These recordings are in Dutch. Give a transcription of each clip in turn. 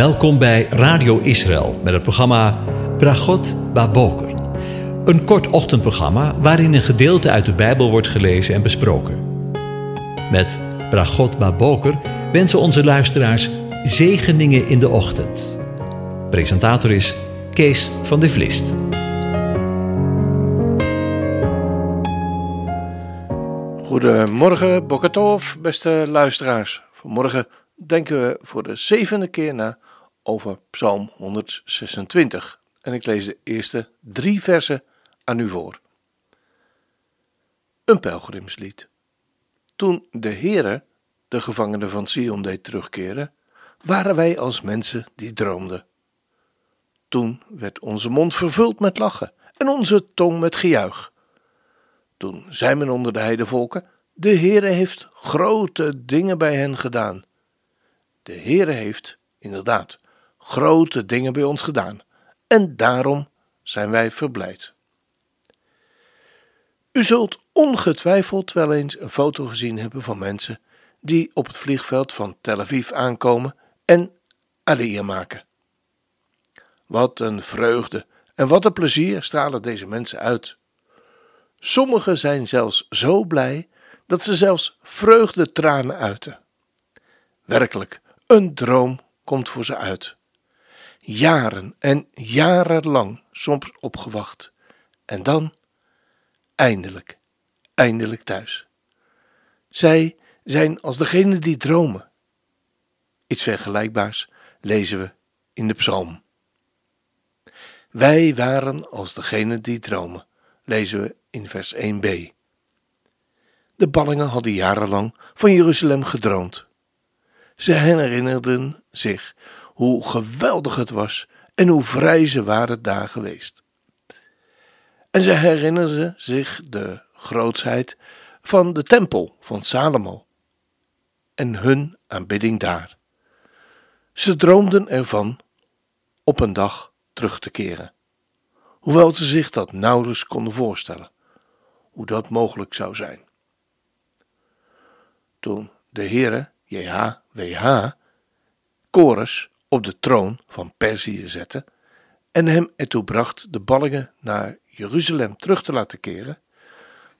Welkom bij Radio Israël met het programma Bragot Baboker. Een kort ochtendprogramma waarin een gedeelte uit de Bijbel wordt gelezen en besproken. Met Bragot Baboker wensen onze luisteraars zegeningen in de ochtend. Presentator is Kees van de Vlist. Goedemorgen, Bokatov, beste luisteraars. Vanmorgen denken we voor de zevende keer na over Psalm 126. En ik lees de eerste drie versen aan u voor. Een pelgrimslied. Toen de Heere de gevangenen van Sion deed terugkeren, waren wij als mensen die droomden. Toen werd onze mond vervuld met lachen en onze tong met gejuich. Toen zei men onder de heidevolken: De Heere heeft grote dingen bij hen gedaan. De Heere heeft, inderdaad, grote dingen bij ons gedaan. En daarom zijn wij verblijd. U zult ongetwijfeld wel eens een foto gezien hebben van mensen die op het vliegveld van Tel Aviv aankomen en Aliyah maken. Wat een vreugde en wat een plezier stralen deze mensen uit. Sommigen zijn zelfs zo blij dat ze zelfs vreugdetranen uiten. Werkelijk, een droom komt voor ze uit. Jaren en jarenlang soms opgewacht. En dan, eindelijk, eindelijk thuis. Zij zijn als degene die dromen. Iets vergelijkbaars lezen we in de psalm. Wij waren als degene die dromen, lezen we in vers 1b. De ballingen hadden jarenlang van Jeruzalem gedroomd. Ze herinnerden zich hoe geweldig het was en hoe vrij ze waren daar geweest. En ze herinnerden zich de grootsheid van de tempel van Salomo en hun aanbidding daar. Ze droomden ervan op een dag terug te keren, hoewel ze zich dat nauwelijks konden voorstellen, hoe dat mogelijk zou zijn. Toen de Heere, JHWH, Chorus op de troon van Perzië zette en hem ertoe bracht de ballingen naar Jeruzalem terug te laten keren,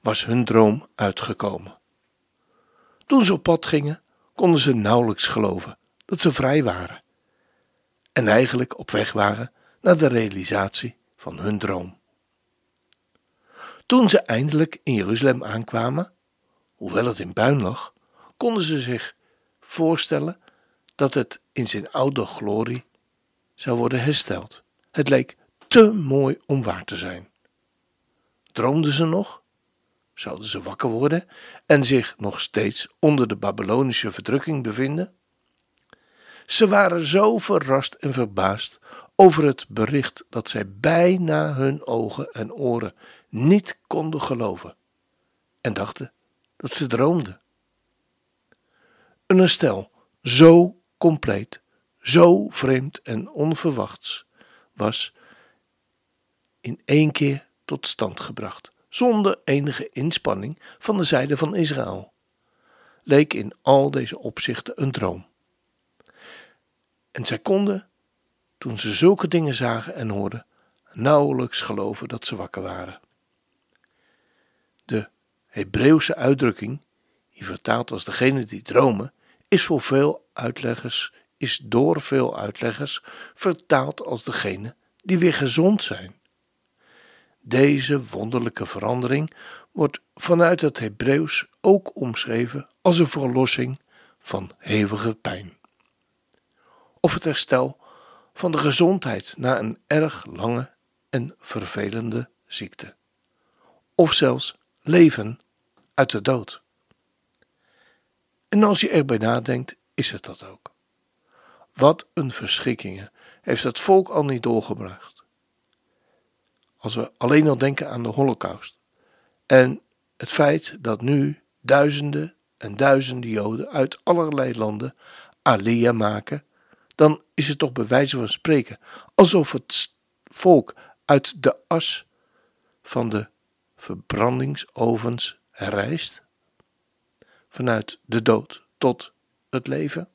was hun droom uitgekomen. Toen ze op pad gingen, konden ze nauwelijks geloven dat ze vrij waren en eigenlijk op weg waren naar de realisatie van hun droom. Toen ze eindelijk in Jeruzalem aankwamen, hoewel het in puin lag, konden ze zich voorstellen dat het in zijn oude glorie zou worden hersteld. Het leek te mooi om waar te zijn. Droomden ze nog? Zouden ze wakker worden en zich nog steeds onder de Babylonische verdrukking bevinden? Ze waren zo verrast en verbaasd over het bericht dat zij bijna hun ogen en oren niet konden geloven en dachten dat ze droomden. Een herstel zo compleet, zo vreemd en onverwachts was in één keer tot stand gebracht, zonder enige inspanning van de zijde van Israël. Leek in al deze opzichten een droom. En zij konden, toen ze zulke dingen zagen en hoorden, nauwelijks geloven dat ze wakker waren. De Hebreeuwse uitdrukking, die vertaald als degene die dromen, is voor veel uitleggers, is door veel uitleggers vertaald als degene die weer gezond zijn. Deze wonderlijke verandering wordt vanuit het Hebreeuws ook omschreven als een verlossing van hevige pijn. Of het herstel van de gezondheid na een erg lange en vervelende ziekte. Of zelfs leven uit de dood. En als je erbij nadenkt, is het dat ook. Wat een verschrikkingen heeft het volk al niet doorgebracht. Als we alleen al denken aan de Holocaust en het feit dat nu duizenden en duizenden Joden uit allerlei landen Aliyah maken, dan is het toch bij wijze van spreken alsof het volk uit de as van de verbrandingsovens herrijst vanuit de dood tot het leven?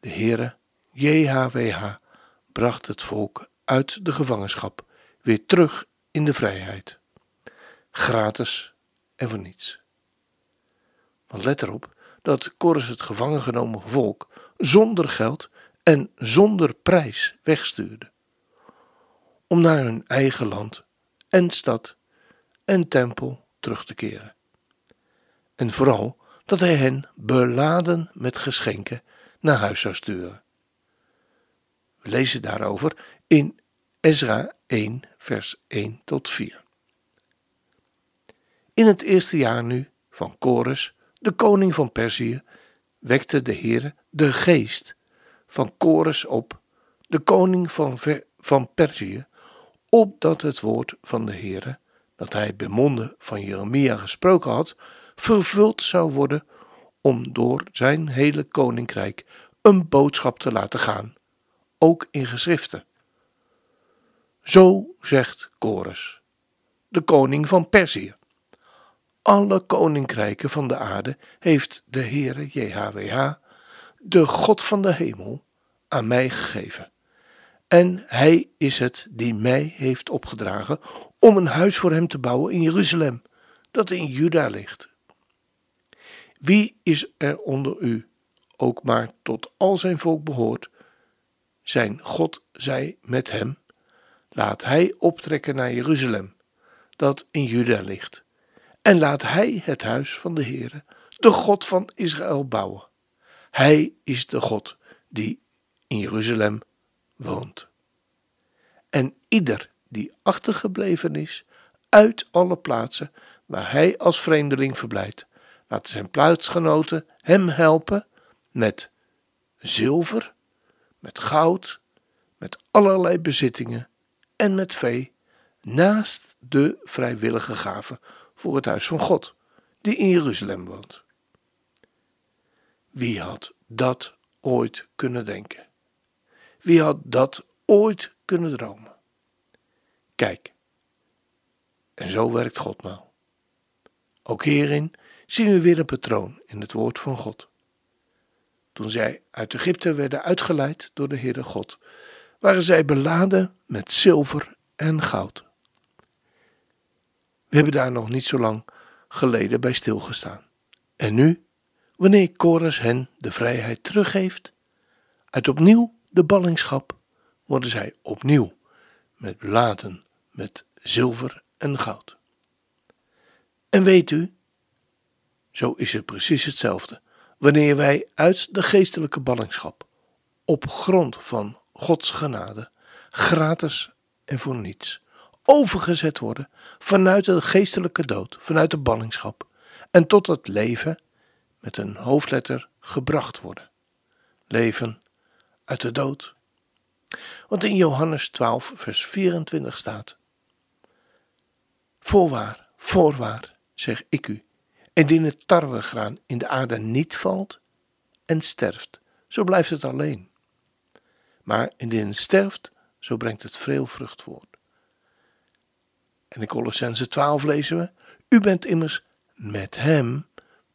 De Heere, JHWH, bracht het volk uit de gevangenschap weer terug in de vrijheid. Gratis en voor niets. Want let erop dat Kores het gevangen genomen volk zonder geld en zonder prijs wegstuurde. Om naar hun eigen land en stad en tempel terug te keren. En vooral dat hij hen beladen met geschenken naar huis zou sturen. We lezen daarover in Ezra 1, vers 1 tot 4. In het eerste jaar nu van Kores, de koning van Perzië, wekte de Heere de geest van Kores op, de koning van, van Perzië, opdat het woord van de Heere, dat hij bij van Jeremia gesproken had, vervuld zou worden om door zijn hele koninkrijk een boodschap te laten gaan, ook in geschriften. Zo zegt Kores, de koning van Perzië. Alle koninkrijken van de aarde heeft de Heere JHWH, de God van de hemel, aan mij gegeven. En hij is het die mij heeft opgedragen om een huis voor hem te bouwen in Jeruzalem, dat in Juda ligt. Wie is er onder u, ook maar tot al zijn volk behoort, zijn God zij met hem, laat hij optrekken naar Jeruzalem, dat in Juda ligt, en laat hij het huis van de Heere, de God van Israël, bouwen. Hij is de God die in Jeruzalem woont. En ieder die achtergebleven is uit alle plaatsen waar hij als vreemdeling verblijdt, laat zijn plaatsgenoten hem helpen met zilver, met goud, met allerlei bezittingen en met vee, naast de vrijwillige gaven voor het huis van God, die in Jeruzalem woont. Wie had dat ooit kunnen denken? Wie had dat ooit kunnen dromen? Kijk, en zo werkt God nou. Ook hierin zien we weer een patroon in het woord van God. Toen zij uit Egypte werden uitgeleid door de Heere God, waren zij beladen met zilver en goud. We hebben daar nog niet zo lang geleden bij stilgestaan. En nu, wanneer Kores hen de vrijheid teruggeeft, uit opnieuw de ballingschap, worden zij opnieuw met beladen met zilver en goud. En weet u, zo is het precies hetzelfde wanneer wij uit de geestelijke ballingschap op grond van Gods genade gratis en voor niets overgezet worden vanuit de geestelijke dood, vanuit de ballingschap en tot het leven met een hoofdletter gebracht worden. Leven uit de dood. Want in Johannes 12, vers 24 staat: Voorwaar, voorwaar, zeg ik u, Indien het tarwegraan in de aarde niet valt en sterft, zo blijft het alleen. Maar indien het sterft, zo brengt het veel vrucht voort. En in Colossense 12 lezen we: U bent immers met hem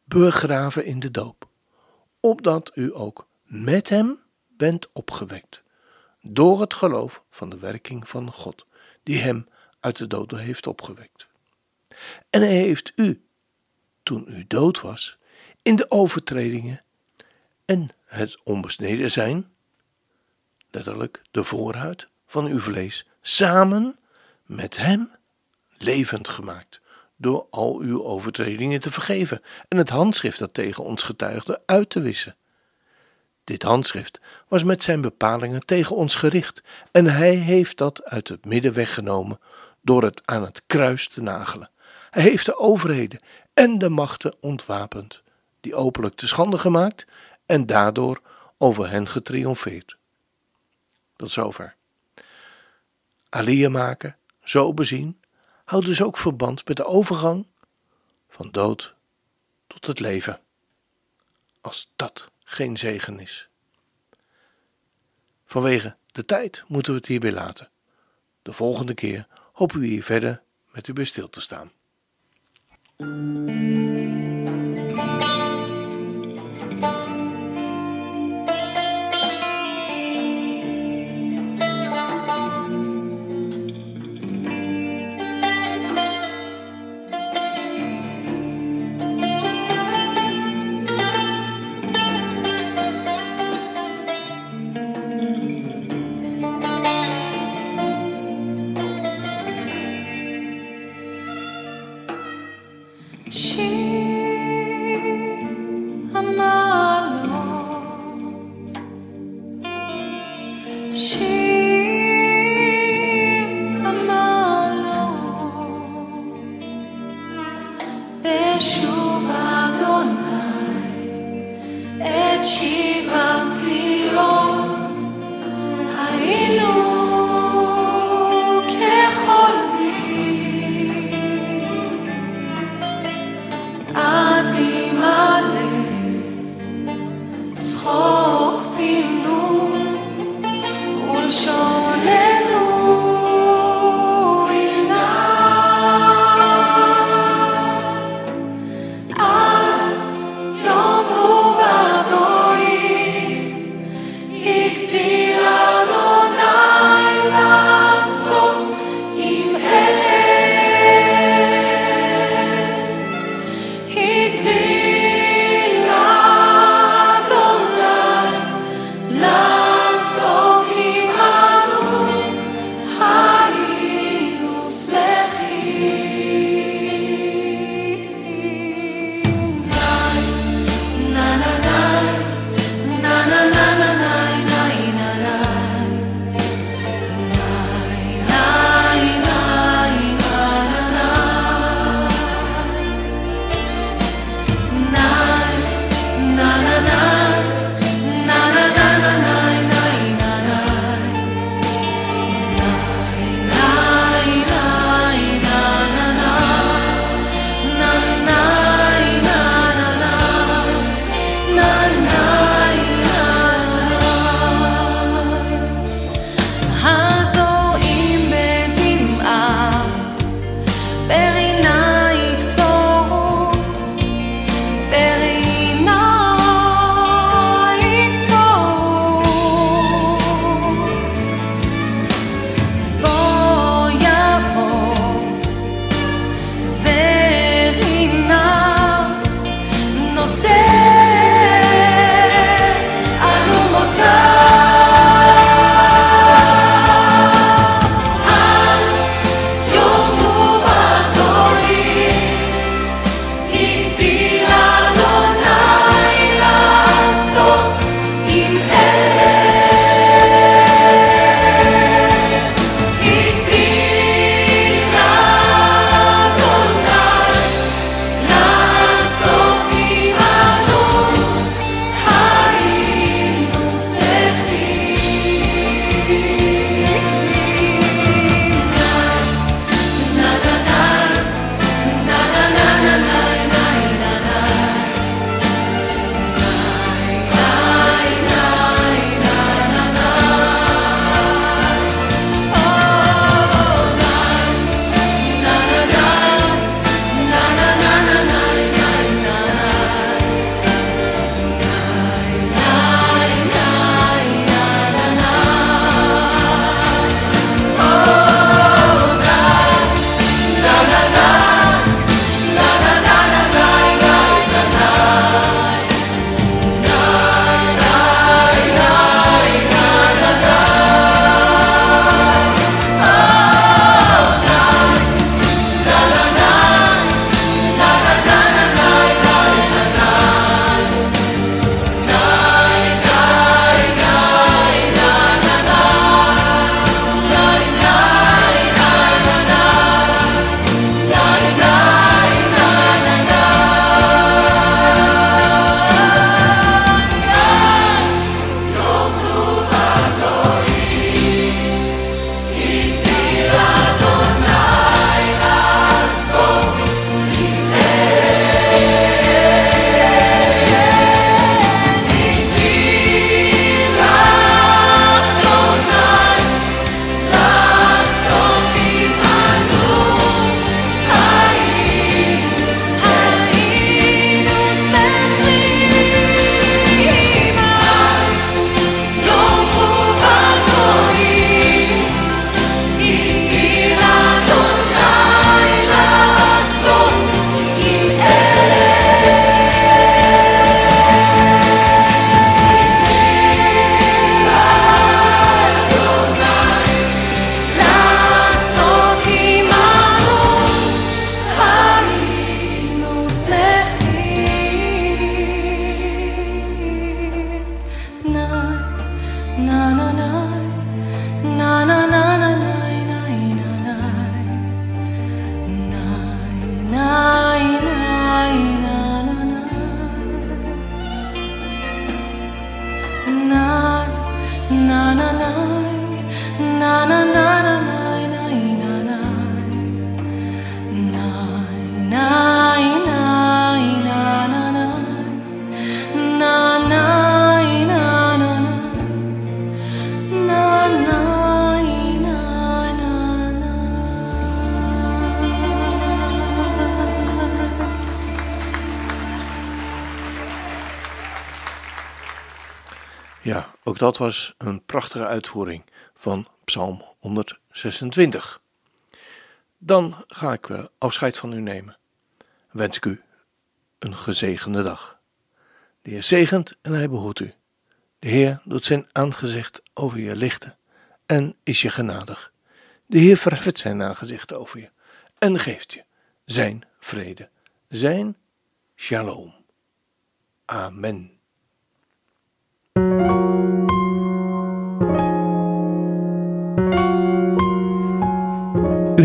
begraven in de doop, opdat u ook met hem bent opgewekt, door het geloof van de werking van God, die hem uit de dood heeft opgewekt. En hij heeft u toen u dood was, in de overtredingen en het onbesneden zijn, letterlijk de voorhuid van uw vlees, samen met hem levend gemaakt, door al uw overtredingen te vergeven en het handschrift dat tegen ons getuigde uit te wissen. Dit handschrift was met zijn bepalingen tegen ons gericht en hij heeft dat uit het midden weggenomen door het aan het kruis te nagelen. Hij heeft de overheden en de machten ontwapend, die openlijk te schande gemaakt en daardoor over hen getriomfeerd. Tot zover. Aliyah maken, zo bezien, houdt dus ook verband met de overgang van dood tot het leven. Als dat geen zegen is. Vanwege de tijd moeten we het hierbij laten. De volgende keer hopen we hier verder met u bij stil te staan. Música Ook dat was een prachtige uitvoering van Psalm 126. Dan ga ik uh, afscheid van u nemen. Wens ik u een gezegende dag. De Heer zegent en hij behoedt u. De Heer doet zijn aangezicht over je lichten en is je genadig. De Heer verheft zijn aangezicht over je en geeft je zijn vrede, zijn shalom. Amen.